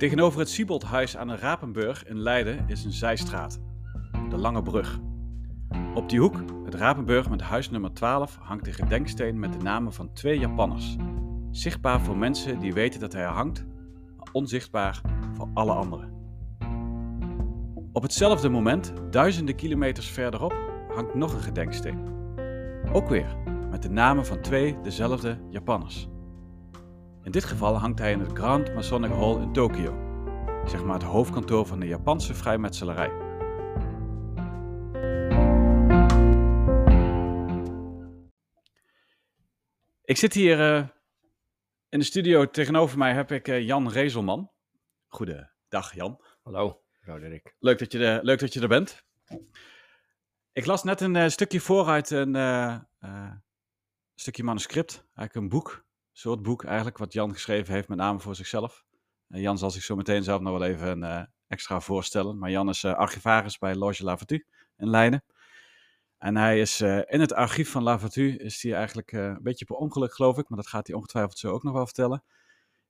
Tegenover het Sieboldhuis aan de Rapenburg in Leiden is een zijstraat, de Lange Brug. Op die hoek, het Rapenburg met huis nummer 12, hangt een gedenksteen met de namen van twee Japanners. Zichtbaar voor mensen die weten dat hij er hangt, maar onzichtbaar voor alle anderen. Op hetzelfde moment, duizenden kilometers verderop, hangt nog een gedenksteen. Ook weer met de namen van twee dezelfde Japanners. In dit geval hangt hij in het Grand Masonic Hall in Tokio, zeg maar het hoofdkantoor van de Japanse vrijmetselarij. Ik zit hier eh, in de studio. Tegenover mij heb ik eh, Jan Rezelman. Goedendag Jan. Hallo, Roderick. Leuk dat je, leuk dat je er bent. Ik las net een eh, stukje vooruit een stukje manuscript, eigenlijk een boek, soort boek eigenlijk, wat Jan geschreven heeft, met name voor zichzelf. Jan zal zich zo meteen zelf nog wel even extra voorstellen. Maar Jan is archivaris bij Loge Lavatu in Leiden. En hij is uh, in het archief van Lavatu, is hij eigenlijk uh, een beetje per ongeluk geloof ik, maar dat gaat hij ongetwijfeld zo ook nog wel vertellen.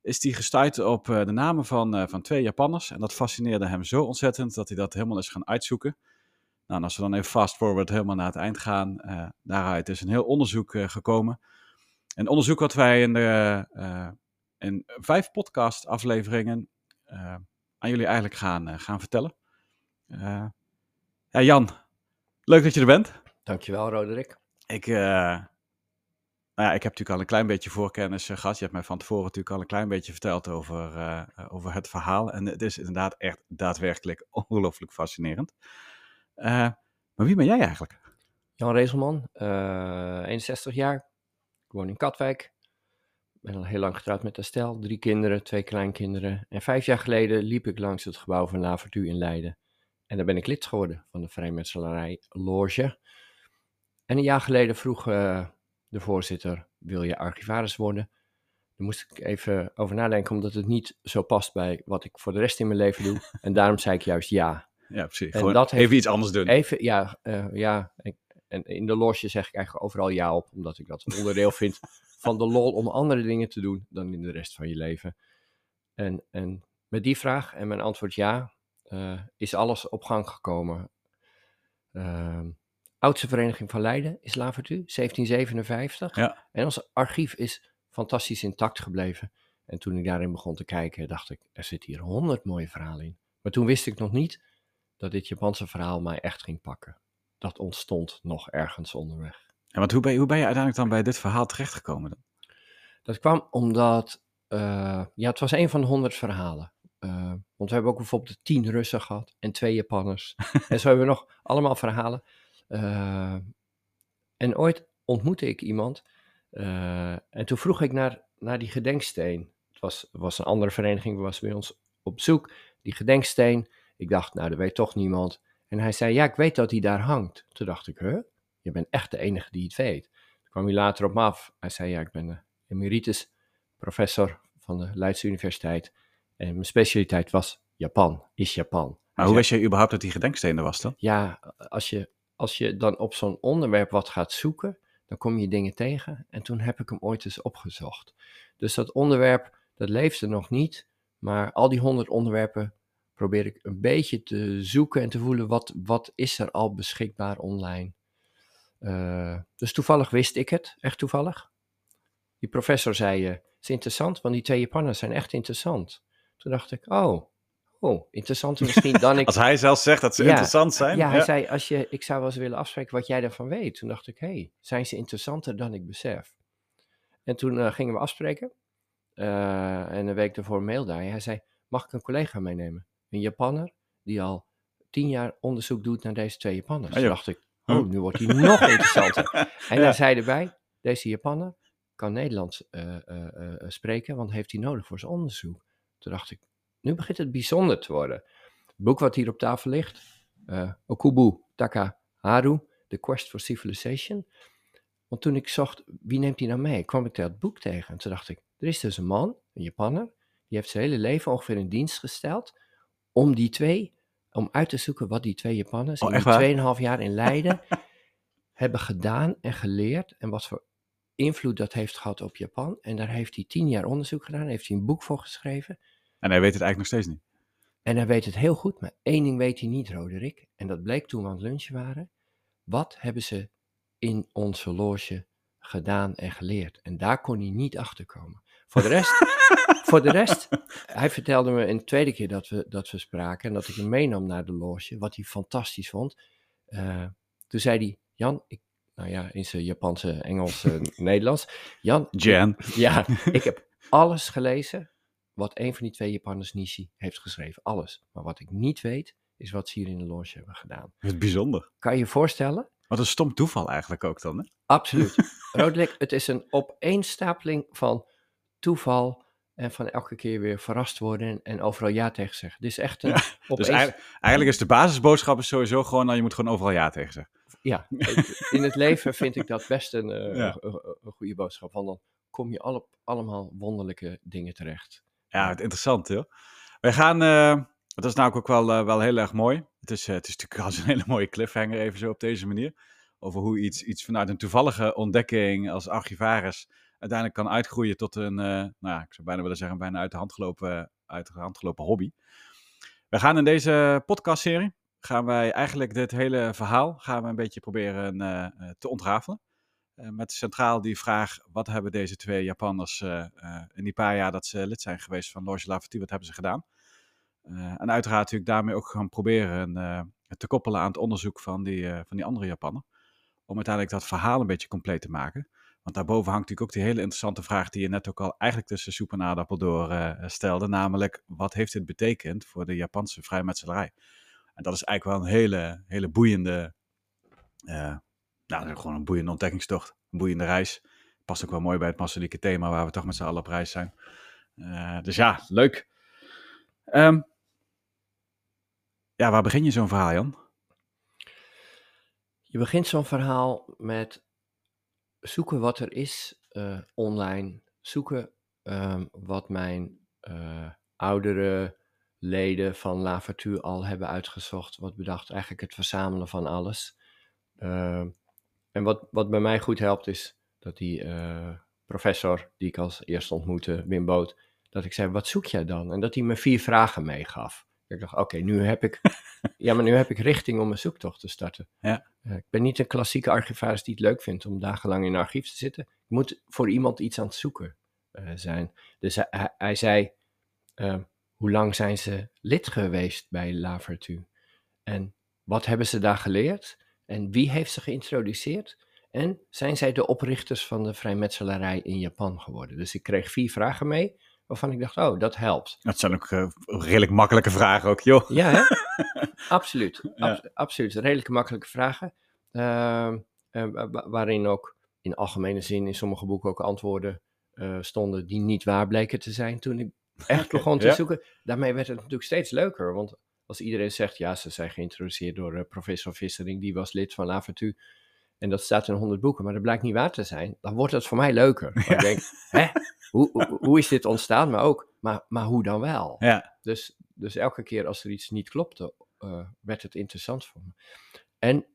Is hij gestuurd op uh, de namen van, van twee Japanners. En dat fascineerde hem zo ontzettend dat hij dat helemaal is gaan uitzoeken. Nou, en als we dan even fast forward helemaal naar het eind gaan, daaruit is een heel onderzoek gekomen. Een onderzoek wat wij in, de, in vijf podcast afleveringen aan jullie eigenlijk gaan, gaan vertellen. ja, Jan, Leuk dat je er bent. Dankjewel, Roderick. Ik, uh, nou ja, ik heb natuurlijk al een klein beetje voorkennis uh, gehad. Je hebt mij van tevoren natuurlijk al een klein beetje verteld over, uh, over het verhaal. En het is inderdaad echt daadwerkelijk ongelooflijk fascinerend. maar wie ben jij eigenlijk? Jan Rezelman, 61 jaar. Ik woon in Katwijk. Ik ben al heel lang getrouwd met Estelle. Drie kinderen, twee kleinkinderen. En vijf jaar geleden liep ik langs het gebouw van Lavertu in Leiden. En daar ben ik lid geworden van de Vrijmetselarij Loge. En een jaar geleden vroeg uh, de voorzitter, wil je archivaris worden? Daar moest ik even over nadenken, omdat het niet zo past bij wat ik voor de rest in mijn leven doe. En daarom zei ik juist ja. Ja, precies. En dat even iets anders doen. Even, ja, uh, ja. En in de loge zeg ik eigenlijk overal ja op, omdat ik dat een onderdeel vind van de lol om andere dingen te doen dan in de rest van je leven. En, en met die vraag en mijn antwoord ja, uh, is alles op gang gekomen. Uh, oudste vereniging van Leiden is Lavertu, 1757. Ja. En ons archief is fantastisch intact gebleven. En toen ik daarin begon te kijken, dacht ik, er zit hier honderd mooie verhalen in. Maar toen wist ik nog niet dat dit Japanse verhaal mij echt ging pakken. Dat ontstond nog ergens onderweg. Ja, want hoe ben, je, hoe ben je uiteindelijk dan bij dit verhaal terechtgekomen? Dan? Dat kwam omdat, uh, ja, het was een van de honderd verhalen. Uh, want we hebben ook bijvoorbeeld tien Russen gehad en twee Japanners. en zo hebben we nog allemaal verhalen. Uh, en ooit ontmoette ik iemand. En toen vroeg ik naar, naar die gedenksteen. Het was, was een andere vereniging, was bij ons op zoek. Die gedenksteen. Ik dacht, nou, dat weet toch niemand. En hij zei, ja, ik weet dat hij daar hangt. Toen dacht ik, huh? Je bent echt de enige die het weet. Toen kwam hij later op me af. Hij zei, ja, ik ben emeritus professor van de Leidse Universiteit. En mijn specialiteit was Japan, is Japan. Maar hoe wist je überhaupt dat die gedenksteen er was dan? Ja, als je, als je dan op zo'n onderwerp wat gaat zoeken, dan kom je dingen tegen. En toen heb ik hem ooit eens opgezocht. Dus dat onderwerp, dat leefde nog niet. Maar al die honderd onderwerpen probeer ik een beetje te zoeken en te voelen wat, wat is er al beschikbaar online. Uh, dus toevallig wist ik het, echt toevallig. Die professor zei, uh, het is interessant, want die twee Japanners zijn echt interessant. Toen dacht ik, oh, oh interessanter misschien dan ik... als hij zelf zegt dat ze interessant zijn. Ja, hij zei, als je, ik zou wel eens willen afspreken wat jij ervan weet. Toen dacht ik, hé, hey, zijn ze interessanter dan ik besef? En toen uh, gingen we afspreken. En een week daarvoor mailde hij. Hij zei, mag ik een collega meenemen? Een Japanner die al tien jaar onderzoek doet naar deze twee Japanners. Toen dacht ik, oh, nu wordt hij nog interessanter. En ja. hij zei erbij, deze Japanner kan Nederlands uh, spreken, want heeft hij nodig voor zijn onderzoek. Toen dacht ik, nu begint het bijzonder te worden. Het boek wat hier op tafel ligt, Okubu Takaharu, The Quest for Civilization. Want toen ik zocht, wie neemt die nou mee, kwam ik dat boek tegen. En toen dacht ik, er is dus een man, een Japanner, die heeft zijn hele leven ongeveer in dienst gesteld om die twee, om uit te zoeken wat die twee Japanners oh, in tweeënhalf jaar in Leiden hebben gedaan en geleerd en wat voor invloed dat heeft gehad op Japan. En daar heeft hij tien jaar onderzoek gedaan, heeft hij een boek voor geschreven. En hij weet het eigenlijk nog steeds niet. En hij weet het heel goed, maar één ding weet hij niet, Roderick. En dat bleek toen we aan het lunchen waren. Wat hebben ze in onze loge gedaan en geleerd? En daar kon hij niet achter komen. Voor de rest, voor de rest hij vertelde me een tweede keer dat we, dat we spraken en dat ik hem meenam naar de loge, wat hij fantastisch vond. Uh, toen zei hij, Jan, ik, nou ja, in zijn Japanse, Engels, Nederlands. Jan, Jan. ja, ik heb alles gelezen wat een van die twee Japanners, Nishi, heeft geschreven. Alles. Maar wat ik niet weet, is wat ze hier in de loge hebben gedaan. Het is bijzonder. Kan je je voorstellen? Wat een stom toeval eigenlijk ook dan, hè? Absoluut. Roderick, het is een opeenstapeling van toeval en van elke keer weer verrast worden en overal ja tegen zeggen. Dit is echt een... Ja, dus eigenlijk, is de basisboodschap is sowieso gewoon, nou, je moet gewoon overal ja tegen zeggen. Ja, in het leven vind ik dat best een, uh, ja. een, een, goede boodschap, want dan kom je alle, allemaal wonderlijke dingen terecht. Ja, het interessant, joh. We gaan, uh, dat is nou ook wel, uh, wel heel erg mooi. Het is, het is natuurlijk als een hele mooie cliffhanger, even zo op deze manier. Over hoe iets, iets vanuit een toevallige ontdekking als archivaris uiteindelijk kan uitgroeien tot een, uh, nou ja, ik zou bijna willen zeggen, bijna uit de hand gelopen, uit de hand gelopen hobby. We gaan in deze podcastserie, gaan wij eigenlijk dit hele verhaal, gaan we een beetje proberen uh, te ontrafelen. Met centraal die vraag, wat hebben deze twee Japanners in die paar jaar dat ze lid zijn geweest van Loge Laverty, wat hebben ze gedaan? en uiteraard natuurlijk daarmee ook gaan proberen te koppelen aan het onderzoek van die, van die andere Japaner. Om uiteindelijk dat verhaal een beetje compleet te maken. Want daarboven hangt natuurlijk ook die hele interessante vraag die je net ook al eigenlijk tussen soep en aardappel door uh, stelde. Namelijk, wat heeft dit betekend voor de Japanse vrijmetselarij? En dat is eigenlijk wel een hele, hele boeiende, uh, nou, gewoon een boeiende ontdekkingstocht. Een boeiende reis. Past ook wel mooi bij het massadieke thema waar we toch met z'n allen op reis zijn. Dus ja, leuk. Um, ja, waar begin je zo'n verhaal, Jan? Je begint zo'n verhaal met zoeken wat er is uh, online. Zoeken um, wat mijn uh, oudere leden van Lavertu al hebben uitgezocht. Wat bedacht, eigenlijk het verzamelen van alles. Uh, en wat, wat bij mij goed helpt is dat die uh, professor die ik als eerste ontmoette, Wim Boot, dat ik zei, wat zoek jij dan? En dat hij me vier vragen meegaf. Ik dacht, oké, nu heb ik, ja, maar nu heb ik richting om een zoektocht te starten. Ja. Uh, ik ben niet een klassieke archivaris die het leuk vindt om dagenlang in een archief te zitten. Ik moet voor iemand iets aan het zoeken uh, zijn. Dus hij, hij zei, uh, hoe lang zijn ze lid geweest bij La Vertu? En wat hebben ze daar geleerd? En wie heeft ze geïntroduceerd? En zijn zij de oprichters van de vrijmetselarij in Japan geworden? Dus ik kreeg vier vragen mee waarvan ik dacht, oh, dat helpt. Dat zijn ook uh, redelijk makkelijke vragen ook, joh. Ja, hè? absoluut. Ja. Ab absoluut. Redelijk makkelijke vragen. Uh, uh, waarin ook in algemene zin in sommige boeken ook antwoorden uh, stonden die niet waar bleken te zijn toen ik echt begon te ja. zoeken. Daarmee werd het natuurlijk steeds leuker, want als iedereen zegt, ja, ze zijn geïntroduceerd door uh, professor Vissering, die was lid van Lavertu, en dat staat in 100 boeken, maar dat blijkt niet waar te zijn, dan wordt het voor mij leuker. Ja. Ik denk, hè, hoe, hoe, hoe, is dit ontstaan? Maar ook, maar, maar hoe dan wel? Ja. Dus, dus elke keer als er iets niet klopte, uh, werd het interessant voor me. En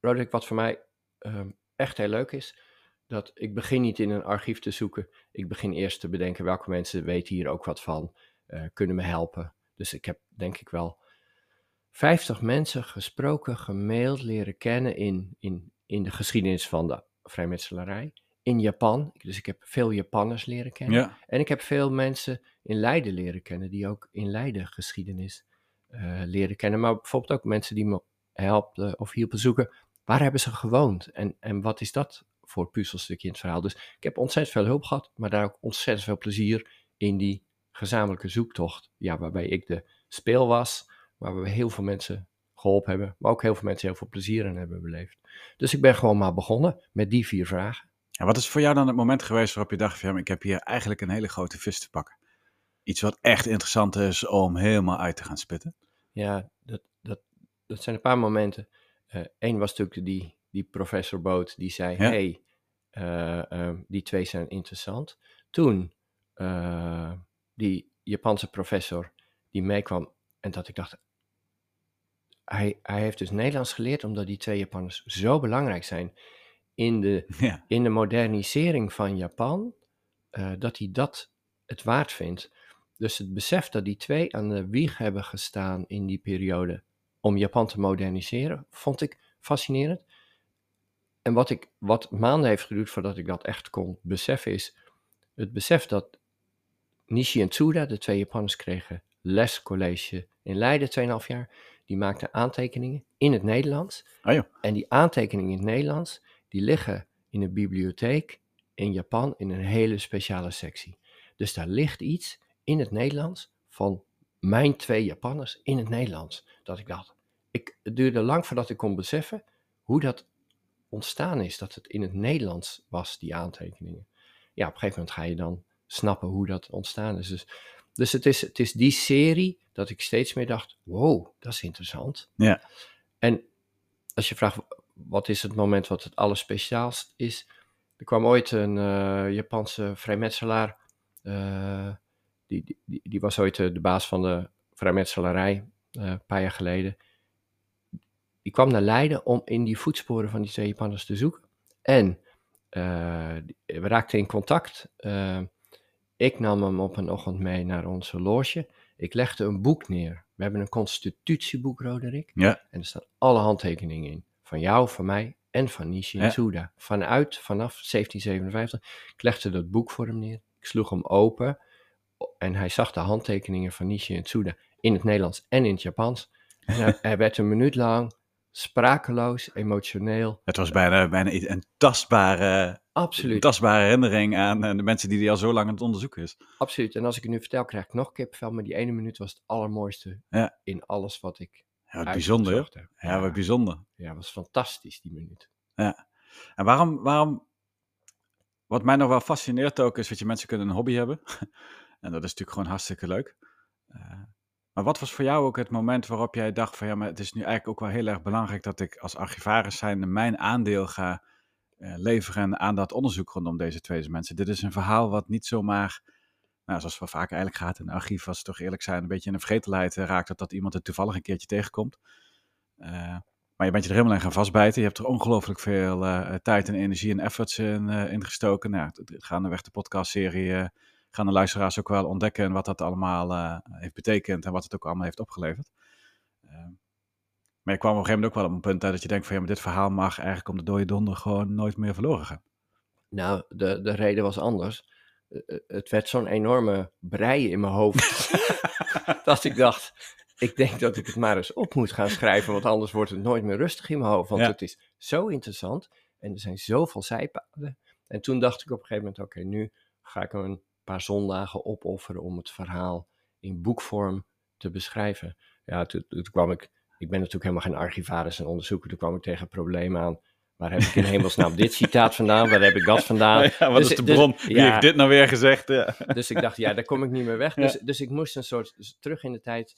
Roderick, wat voor mij uh, echt heel leuk is, dat ik begin niet in een archief te zoeken. Ik begin eerst te bedenken welke mensen weten hier ook wat van, uh, kunnen me helpen. Dus ik heb denk ik wel 50 mensen gesproken, gemaild, leren kennen in, in, in de geschiedenis van de vrijmetselarij. In Japan, dus ik heb veel Japanners leren kennen. Ja. En ik heb veel mensen in Leiden leren kennen, die ook in Leiden geschiedenis uh, leren kennen. Maar bijvoorbeeld ook mensen die me helpten of hielpen zoeken, waar hebben ze gewoond? En, en wat is dat voor puzzelstukje in het verhaal? Dus ik heb ontzettend veel hulp gehad, maar daar ook ontzettend veel plezier in die gezamenlijke zoektocht. Ja, waarbij ik de speel was, waar we heel veel mensen geholpen hebben, maar ook heel veel mensen heel veel plezier in hebben beleefd. Dus ik ben gewoon maar begonnen met die vier vragen. En wat is voor jou dan het moment geweest waarop je dacht van, ik heb hier eigenlijk een hele grote vis te pakken? Iets wat echt interessant is om helemaal uit te gaan spitten? Ja, dat, dat, dat zijn een paar momenten. Eén uh, was natuurlijk die, die professor Boot, die zei, ja. hey, uh, uh, die twee zijn interessant. Toen die Japanse professor die meekwam en dat ik dacht, hij, hij heeft dus Nederlands geleerd omdat die twee Japanners zo belangrijk zijn in de, ja. in de modernisering van Japan, uh, dat hij dat het waard vindt. Dus het besef dat die twee aan de wieg hebben gestaan in die periode om Japan te moderniseren, vond ik fascinerend. En wat, ik, wat maanden heeft geduurd voordat ik dat echt kon beseffen, is het besef dat Nishi en Tsuda, de twee Japanners, kregen lescollege in Leiden, 2,5 jaar. Die maakten aantekeningen in het Nederlands. Ah, joh. En die aantekeningen in het Nederlands, die liggen in een bibliotheek in Japan in een hele speciale sectie. Dus daar ligt iets in het Nederlands van mijn twee Japanners in het Nederlands. Dat ik dacht, ik, het duurde lang voordat ik kon beseffen hoe dat ontstaan is. Dat het in het Nederlands was, die aantekeningen. Ja, op een gegeven moment ga je dan snappen hoe dat ontstaan is. Dus, dus het, is, het is die serie dat ik steeds meer dacht, wow, dat is interessant. Ja. En als je vraagt, wat is het moment wat het allerspeciaalst is? Er kwam ooit een eh, Japanse vrijmetselaar, eh, die, die, die was ooit de, de baas van de vrijmetselarij, eh, een paar jaar geleden. Die kwam naar Leiden om in die voetsporen van die twee Japanners te zoeken. En eh, we raakten in contact. Eh, ik nam hem op een ochtend mee naar onze loge. Ik legde een boek neer. We hebben een constitutieboek, Roderick. Ja. En er staan alle handtekeningen in. Van jou, van mij en van Nishi en Ja. Tsuda. Vanuit, vanaf 1757. Ik legde dat boek voor hem neer. Ik sloeg hem open. En hij zag de handtekeningen van Nishi en Tsuda in het Nederlands en in het Japans. En hij, hij werd een minuut lang sprakeloos, emotioneel. Het was bijna, bijna een tastbare, Absoluut, tastbare herinnering aan eh, de mensen die die al zo lang aan het onderzoeken is. absoluut. En als ik het nu vertel, krijg ik nog kipvel. Maar die ene minuut was het allermooiste Ja. in alles wat ik Ja, wat bijzonder. Ja, wat bijzonder. Ja, was fantastisch, die minuut. En waarom, waarom, wat mij nog wel fascineert ook, is dat je mensen kunnen een hobby hebben. en dat is natuurlijk gewoon hartstikke leuk. Eh, maar wat was voor jou ook het moment waarop jij dacht van ja, maar het is nu eigenlijk ook wel heel erg belangrijk dat ik als archivaris zijnde mijn aandeel ga eh, leveren aan dat onderzoek rondom deze twee mensen. Dit is een verhaal wat niet zomaar, nou, zoals wel vaak eigenlijk gaat in een archief, als we toch eerlijk zijn, een beetje in de vergetelheid eh, raakt dat, dat iemand het toevallig een keertje tegenkomt. Eh, maar je bent je er helemaal in gaan vastbijten. Je hebt er ongelooflijk veel eh, tijd en energie en efforts in, in gestoken. Nou, gaandeweg de podcastserie gaan de luisteraars ook wel ontdekken wat dat allemaal heeft betekend en wat het ook allemaal heeft opgeleverd. Maar je kwam op een gegeven moment ook wel op een punt uit dat je denkt van ja, maar dit verhaal mag eigenlijk om de dode donder gewoon nooit meer verloren gaan. Nou, de, de reden was anders. Eh, eh, Het werd zo'n enorme brei in mijn hoofd. dat ik dacht, ik denk dat ik het maar eens op moet gaan schrijven. Want anders wordt het nooit meer rustig in mijn hoofd. Want Ja. het is zo interessant. En er zijn zoveel zijpaden. En toen dacht ik op een gegeven moment, oké, nu ga ik een paar zondagen opofferen om het verhaal in boekvorm te beschrijven. Ja, toen, toen kwam ik, ik ben natuurlijk helemaal geen archivaris en onderzoeker. Toen kwam ik tegen problemen aan. Waar heb ik in hemelsnaam dit citaat vandaan? Waar heb ik dat vandaan? ja, wat Dus- is de dus- bron? Wie ja. heeft dit nou weer gezegd? Ja. Dus ik dacht, ja, daar kom ik niet meer weg. Dus, dus ik moest een soort dus terug in de tijd,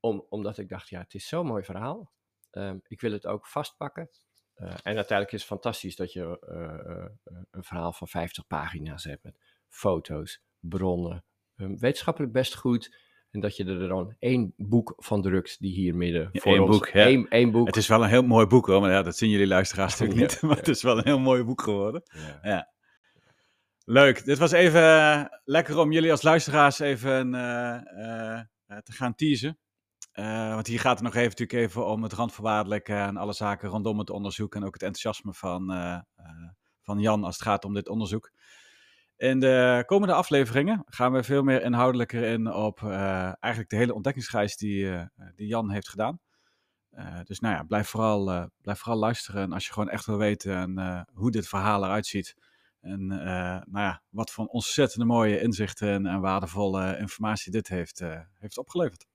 om, omdat ik dacht, ja, het is zo'n mooi verhaal. Ehm, ik wil het ook vastpakken. Eh, en uiteindelijk is het fantastisch dat je eh, eh, een verhaal van 50 pagina's hebt met foto's, bronnen, ehm, wetenschappelijk best goed. En dat je er dan één boek van drukt die hier midden voor één ons... boek, ja. Eén, één boek. Het is wel een heel mooi boek hoor, maar ja, dat zien jullie luisteraars natuurlijk Ja, niet. Maar het is wel een heel mooi boek geworden. Ja. Leuk. Dit was even eh, lekker om jullie als luisteraars even eh, eh, te gaan teasen. Want hier gaat het nog even, natuurlijk even om het randvoorwaardelijke en alle zaken rondom het onderzoek. En ook het enthousiasme van, van Jan als het gaat om dit onderzoek. In de komende afleveringen gaan we veel meer inhoudelijker in op eh, eigenlijk de hele ontdekkingsreis die, eh, die Jan heeft gedaan. Eh, dus nou ja, blijf vooral, blijf vooral luisteren. En als je gewoon echt wil weten hoe dit verhaal eruit ziet. En nou ja, wat voor ontzettende mooie inzichten en, waardevolle informatie dit heeft, heeft opgeleverd.